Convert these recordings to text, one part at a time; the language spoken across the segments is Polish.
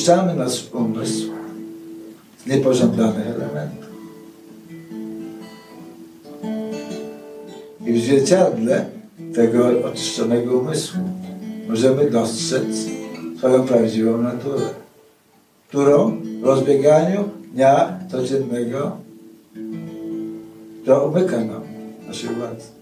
oczyszczamy nasz umysł z niepożądanych elementów. I w zwierciadle tego oczyszczonego umysłu możemy dostrzec swoją prawdziwą naturę, którą w rozbieganiu dnia codziennego to umyka nam naszej władzy.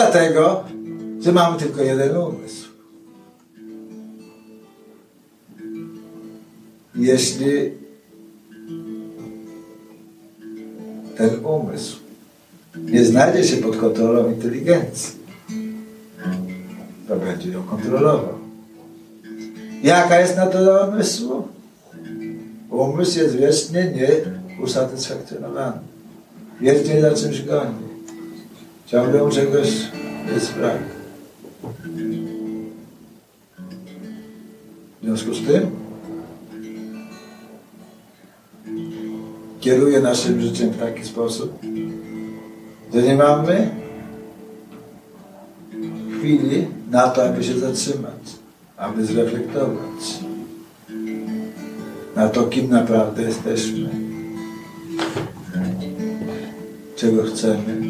Dlatego, że mamy tylko jeden umysł. Jeśli ten umysł nie znajdzie się pod kontrolą inteligencji, to będzie ją kontrolował. Jaka jest natura umysłu? Umysł jest wiecznie nieusatysfakcjonowany. Wiecznie za czymś goni. Ciągle czegoś jest brak. W związku z tym kieruje naszym życiem w taki sposób, że nie mamy chwili na to, aby się zatrzymać, aby zreflektować na to, kim naprawdę jesteśmy, czego chcemy.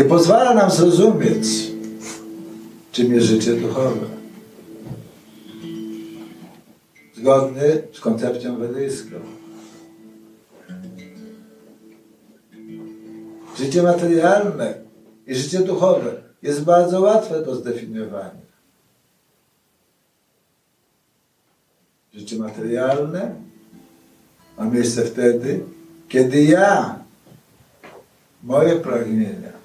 Nie pozwala nam zrozumieć, czym jest życie duchowe. Zgodny z koncepcją wedyjską. Życie materialne i życie duchowe jest bardzo łatwe do zdefiniowania. Życie materialne ma miejsce wtedy, kiedy ja, moje pragnienia,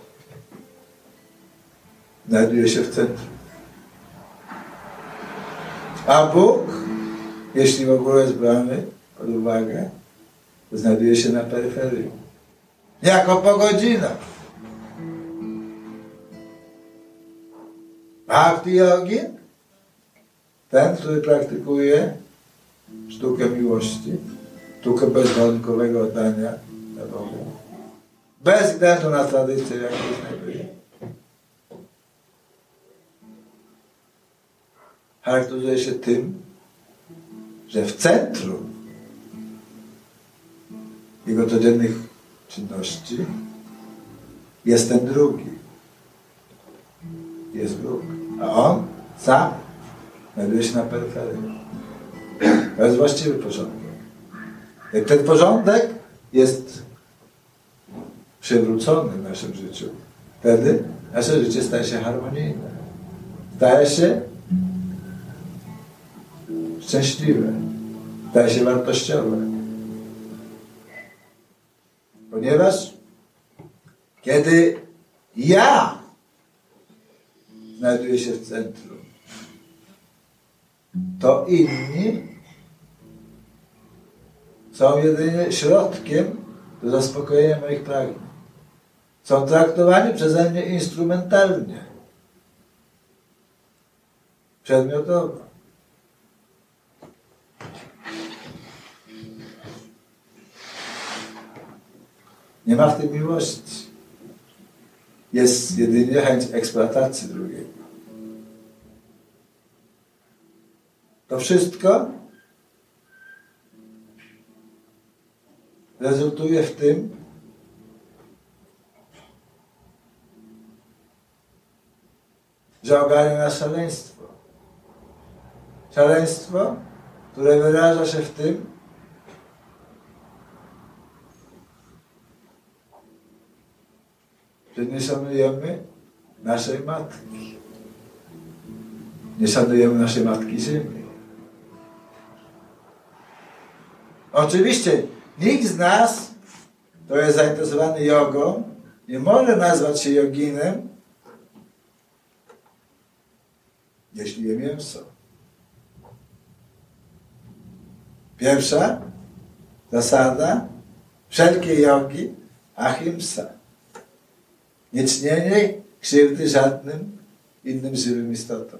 znajduje się w centrum. A Bóg, jeśli w ogóle jest brany pod uwagę, znajduje się na peryferii. Jako po godzinach. Bhakti yogin, ten, który praktykuje sztukę miłości, sztukę bezwarunkowego oddania na Bogu, bez względu na tradycję, jaką znajduje. Charakteryzuje się tym, że w centrum jego codziennych czynności jest ten drugi. Jest Bóg. A on sam znajduje się na peryferii. To jest właściwy porządek. Jak ten porządek jest przywrócony w naszym życiu, wtedy nasze życie staje się harmonijne. Staje się szczęśliwe, staje się wartościowe. Ponieważ kiedy ja znajduję się w centrum, to inni są jedynie środkiem do zaspokojenia moich pragnień. Są traktowani przeze mnie instrumentalnie, przedmiotowo. Nie ma w tym miłości. Jest jedynie chęć eksploatacji drugiego. To wszystko rezultuje w tym, że ogarnia nas szaleństwo. Szaleństwo, które wyraża się w tym, że nie szanujemy naszej matki. Nie szanujemy naszej matki ziemi. Oczywiście nikt z nas, kto jest zainteresowany jogą, nie może nazwać się joginem, jeśli je mięso. Pierwsza zasada wszelkiej jogi ahimsa. Niecznienie krzywdy żadnym innym żywym istotom.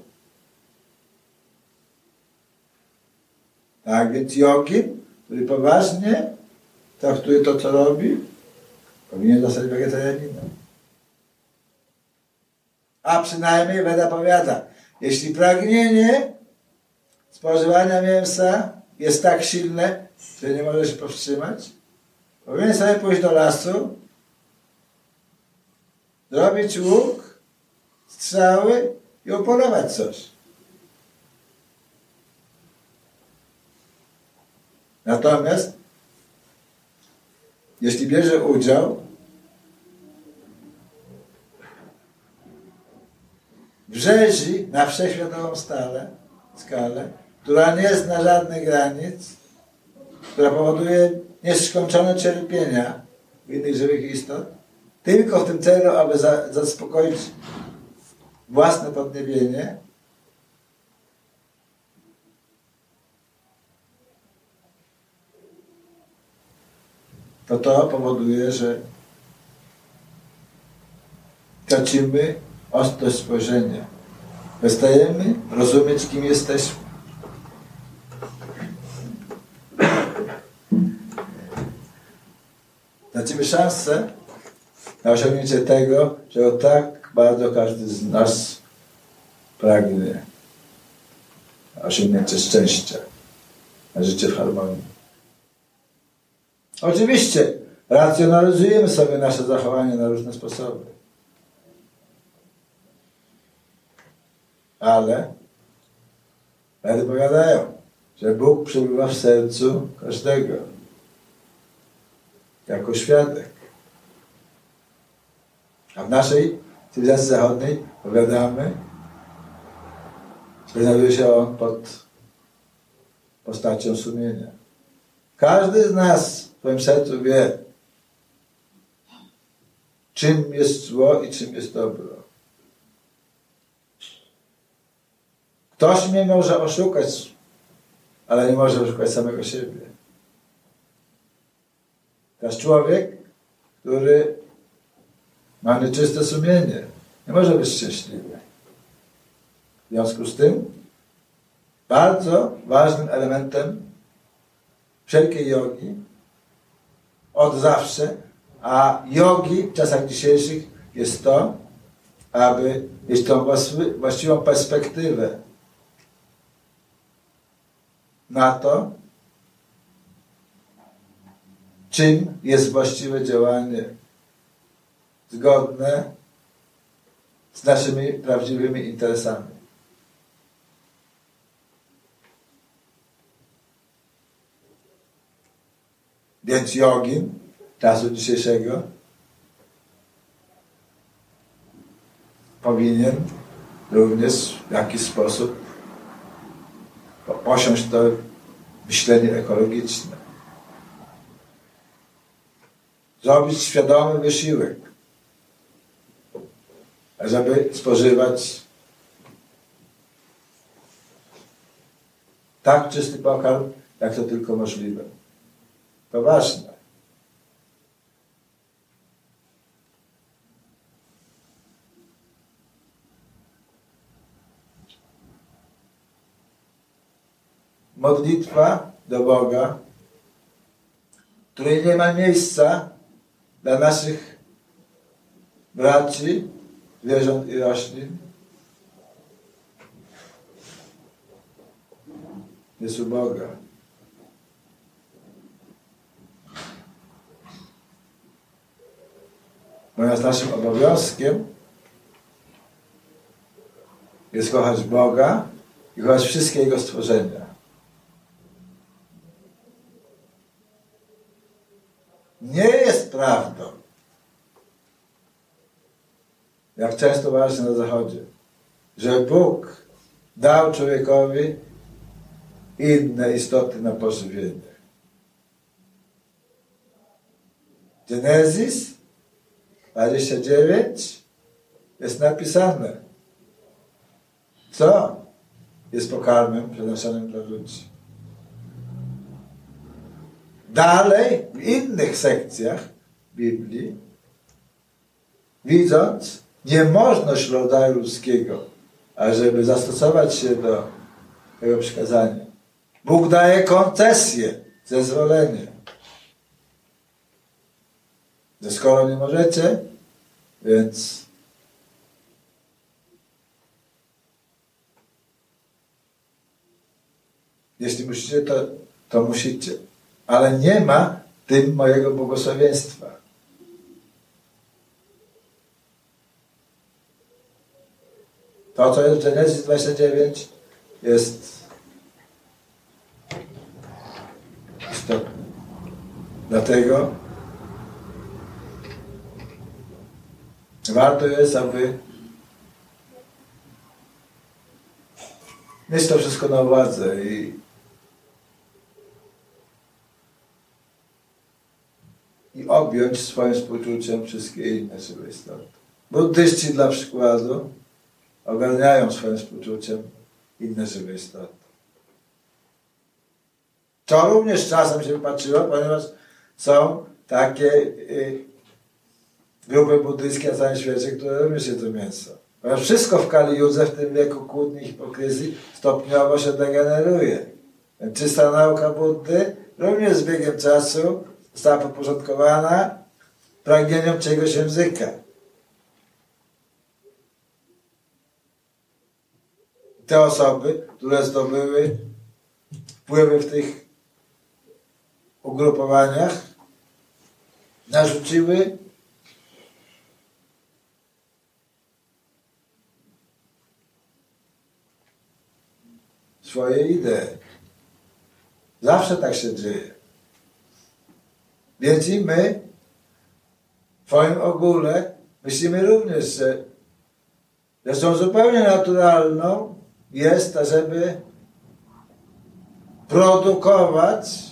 Tak więc jogin, który poważnie traktuje to, co robi, powinien zostać wegetarianinem. A przynajmniej Weda powiada, jeśli pragnienie spożywania mięsa jest tak silne, że nie może się powstrzymać, powinien sobie pójść do lasu, zrobić łuk, strzały i upolować coś. Natomiast jeśli bierze udział w rzezi na wszechświatową skalę, skalę, która nie zna żadnych granic, która powoduje nieskończone cierpienia innych żywych istot, tylko w tym celu, aby za, zaspokoić własne podniebienie, to to powoduje, że tracimy ostrość spojrzenia. Przestajemy rozumieć, kim jesteśmy. Tracimy szansę na osiągnięcie tego, czego tak bardzo każdy z nas pragnie. Osiągnięcie szczęścia, na życie w harmonii. Oczywiście racjonalizujemy sobie nasze zachowanie na różne sposoby. Ale Wtedy powiadają, że Bóg przebywa w sercu każdego. Jako świadek. A w naszej cywilizacji zachodniej powiadamy, znajduje się on pod postacią sumienia. Każdy z nas swoim sercu wie, czym jest zło i czym jest dobro. Ktoś mnie może oszukać, ale nie może oszukać samego siebie. Jest człowiek, który ma nieczyste sumienie. Nie może być szczęśliwy. W związku z tym bardzo ważnym elementem wszelkiej jogi od zawsze, a jogi w czasach dzisiejszych jest to, aby mieć tą właściwą perspektywę na to, czym jest właściwe działanie zgodne z naszymi prawdziwymi interesami. Więc jogin czasu dzisiejszego powinien również w jakiś sposób posiąść to myślenie ekologiczne. Zrobić świadomy wysiłek, żeby spożywać tak czysty pokarm, jak to tylko możliwe. To ważne. Modlitwa do Boga, której nie ma miejsca dla naszych braci, zwierząt i roślin, jest u Boga. Natomiast naszym obowiązkiem jest kochać Boga i kochać wszystkie Jego stworzenia. Nie jest prawdą, jak często właśnie na Zachodzie, że Bóg dał człowiekowi inne istoty na pożywienie. Genezis 29 jest napisane, co jest pokarmem przeznaczonym dla ludzi. Dalej, w innych sekcjach Biblii, widząc niemożność rodzaju ludzkiego ażeby zastosować się do tego przykazania. Bóg daje koncesję, zezwolenie. Że skoro nie możecie, więc jeśli musicie, to, to musicie. Ale nie ma tym mojego błogosławieństwa. To, co jest w Genesis 29, jest istotne. Dlatego warto jest, aby mieć to wszystko na uwadze i, i objąć swoim współczuciem wszystkie inne żywe istoty. Buddyści dla przykładu ogarniają swoim współczuciem inne żywe istoty. To również czasem się wypatrzyło, ponieważ są takie y, grupy buddyjskie na całym świecie, które również jedzą mięso. Ponieważ wszystko w Kali Judze, w tym wieku kłótni hipokryzji, stopniowo się degeneruje. Czysta nauka Buddy również z biegiem czasu została podporządkowana pragnieniom czegoś języka. Te osoby, które zdobyły wpływy w tych ugrupowaniach, narzuciły swoje idee. Zawsze tak się dzieje. Więc i my w swoim ogóle myślimy również, że rzeczą zupełnie naturalną jest, żeby produkować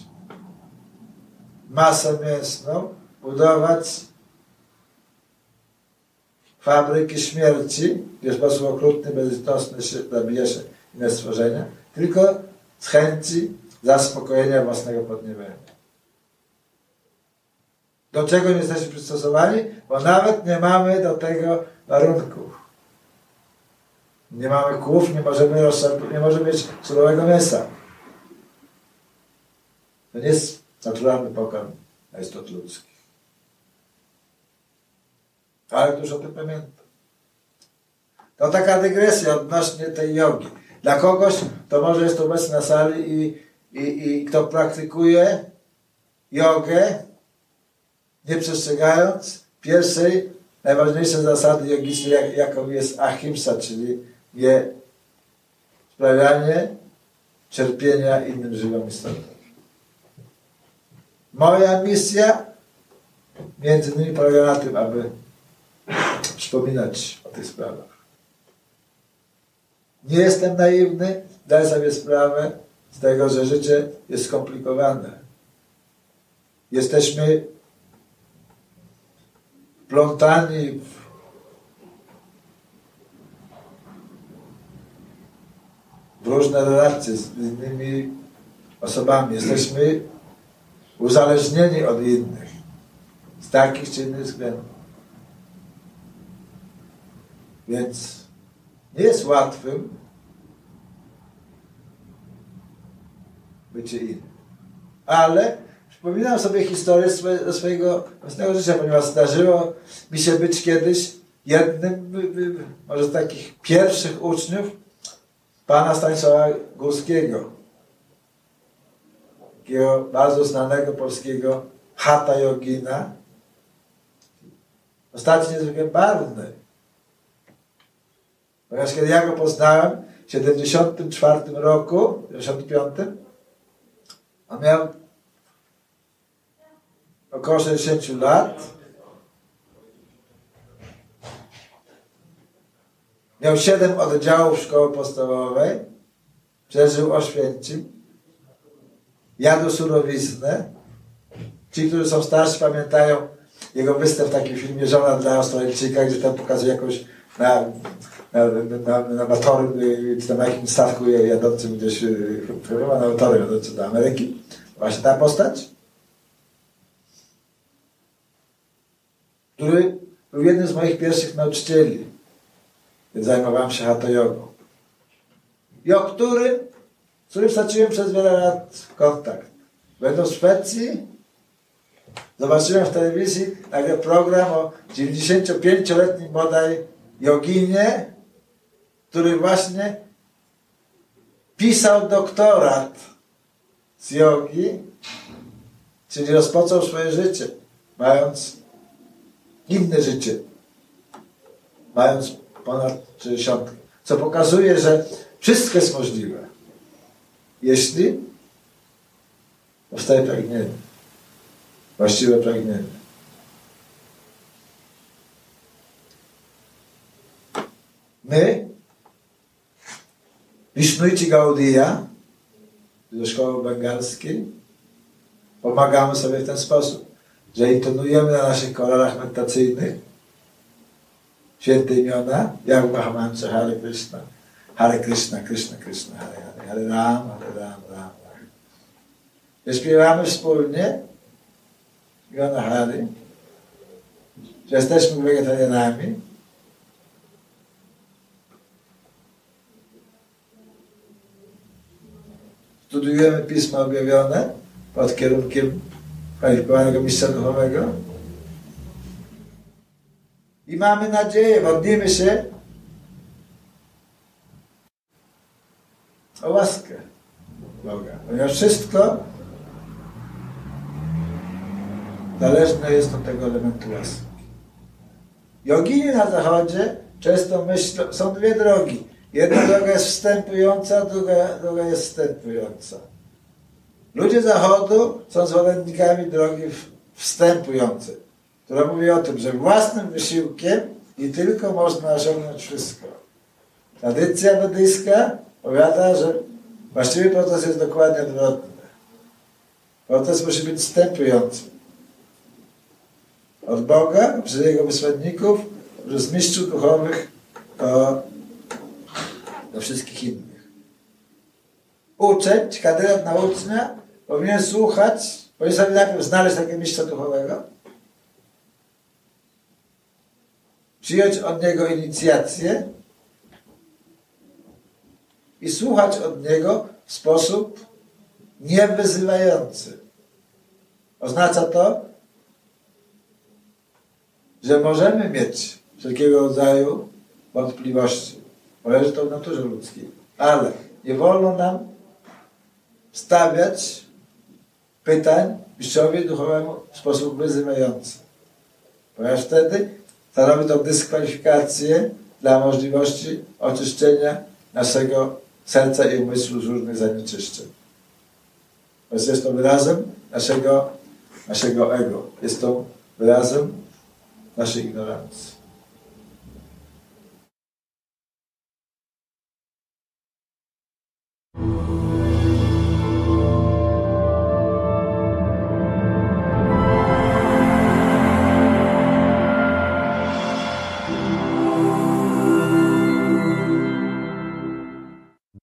masę mięsną, budować fabryki śmierci, gdzie w sposób okrutny, bezlitosny zabija się inne stworzenia, tylko z chęci zaspokojenia własnego podniebienia. Do czego nie jesteśmy przystosowani? Bo nawet nie mamy do tego warunków. Nie mamy kłów, nie możemy, nie możemy mieć surowego mięsa. To nie jest naturalny pokarm istot ludzkich. Ale dużo o tym pamiętam. To taka dygresja odnośnie tej jogi. Dla kogoś, to może jest obecny na sali i, i, i kto praktykuje jogę, nie przestrzegając pierwszej, najważniejszej zasady jogicznej, jak, jaką jest ahimsa, czyli nie sprawianie cierpienia innym żywym istotom. Moja misja między innymi polega na tym, aby przypominać o tych sprawach. Nie jestem naiwny, daję sobie sprawę z tego, że życie jest skomplikowane. Jesteśmy plątani w różne relacje z innymi osobami. Jesteśmy uzależnieni od innych z takich czy innych względów. Więc nie jest łatwym bycie innym. Ale przypominam sobie historię ze swojego własnego życia, ponieważ zdarzyło mi się być kiedyś jednym, może z takich pierwszych uczniów pana Stanisława Górskiego, takiego bardzo znanego polskiego hata jogina. Ostatnio niezwykle barwny. Ponieważ kiedy ja go poznałem w 74 roku, w 75, on miał około 60 lat. Miał 7 oddziałów szkoły podstawowej. Przeżył Oświęcim. Jadł surowiznę. Ci, którzy są starsi, pamiętają jego występ w takim filmie Żona dla Australijczyka, gdzie tam pokazuje jakąś na, na, na, na motorem, czy tam na jakimś statku jadącym gdzieś, chyba na motorem jadącym do Ameryki. Właśnie ta postać. Który był jednym z moich pierwszych nauczycieli. Zajmowałem się hatha jogą. I o którym, z którym straciłem przez wiele lat kontakt. Będąc w Szwecji, zobaczyłem w telewizji nagle program o 95-letnim bodaj joginie, który właśnie pisał doktorat z jogi, czyli rozpoczął swoje życie, mając inne życie, mając ponad 60. Co pokazuje, że wszystko jest możliwe, jeśli powstaje pragnienie, właściwe pragnienie. My, Vishnujci Gaudia, ze szkoły bengalskiej, pomagamy sobie w ten sposób, że intonujemy na naszych kolorach medytacyjnych święte imiona, jak w Mahamantrze Hare Krishna, Hare Krishna, Krishna, Krishna, Hare Hare, Hare Ram, Hare Ram, Ram, Ram. Śpiewamy wspólnie? Imiona Hare, że jesteśmy wegetarianami, studujemy Pismo Objawione pod kierunkiem kwalifikowanego mistrza duchowego i mamy nadzieję, modlimy się o łaskę Boga, ponieważ wszystko zależne jest od tego elementu łaski. Jogini na zachodzie często myślą, są dwie drogi. Jedna droga jest wstępująca, druga droga jest wstępująca. Ludzie Zachodu są zwolennikami drogi wstępującej, która mówi o tym, że własnym wysiłkiem i tylko można osiągnąć wszystko. Tradycja buddyjska powiada, że właściwy proces jest dokładnie odwrotny. Proces musi być wstępujący. Od Boga, przez Jego wysłanników, przez mistrzów duchowych do, do wszystkich innych. Uczeń, kandydat na ucznia powinien słuchać, powinien sobie najpierw znaleźć takiego mistrza duchowego, przyjąć od niego inicjację i słuchać od niego w sposób niewyzywający. Oznacza to, że możemy mieć wszelkiego rodzaju wątpliwości. Poleży to w naturze ludzkiej. Ale nie wolno nam stawiać pytań mistrzowi duchowemu w sposób wyzywający. Ponieważ wtedy stanowi to dyskwalifikację dla możliwości oczyszczenia naszego serca i umysłu z różnych zanieczyszczeń. Jest to wyrazem naszego, naszego ego. Jest to wyrazem naszej ignorancji.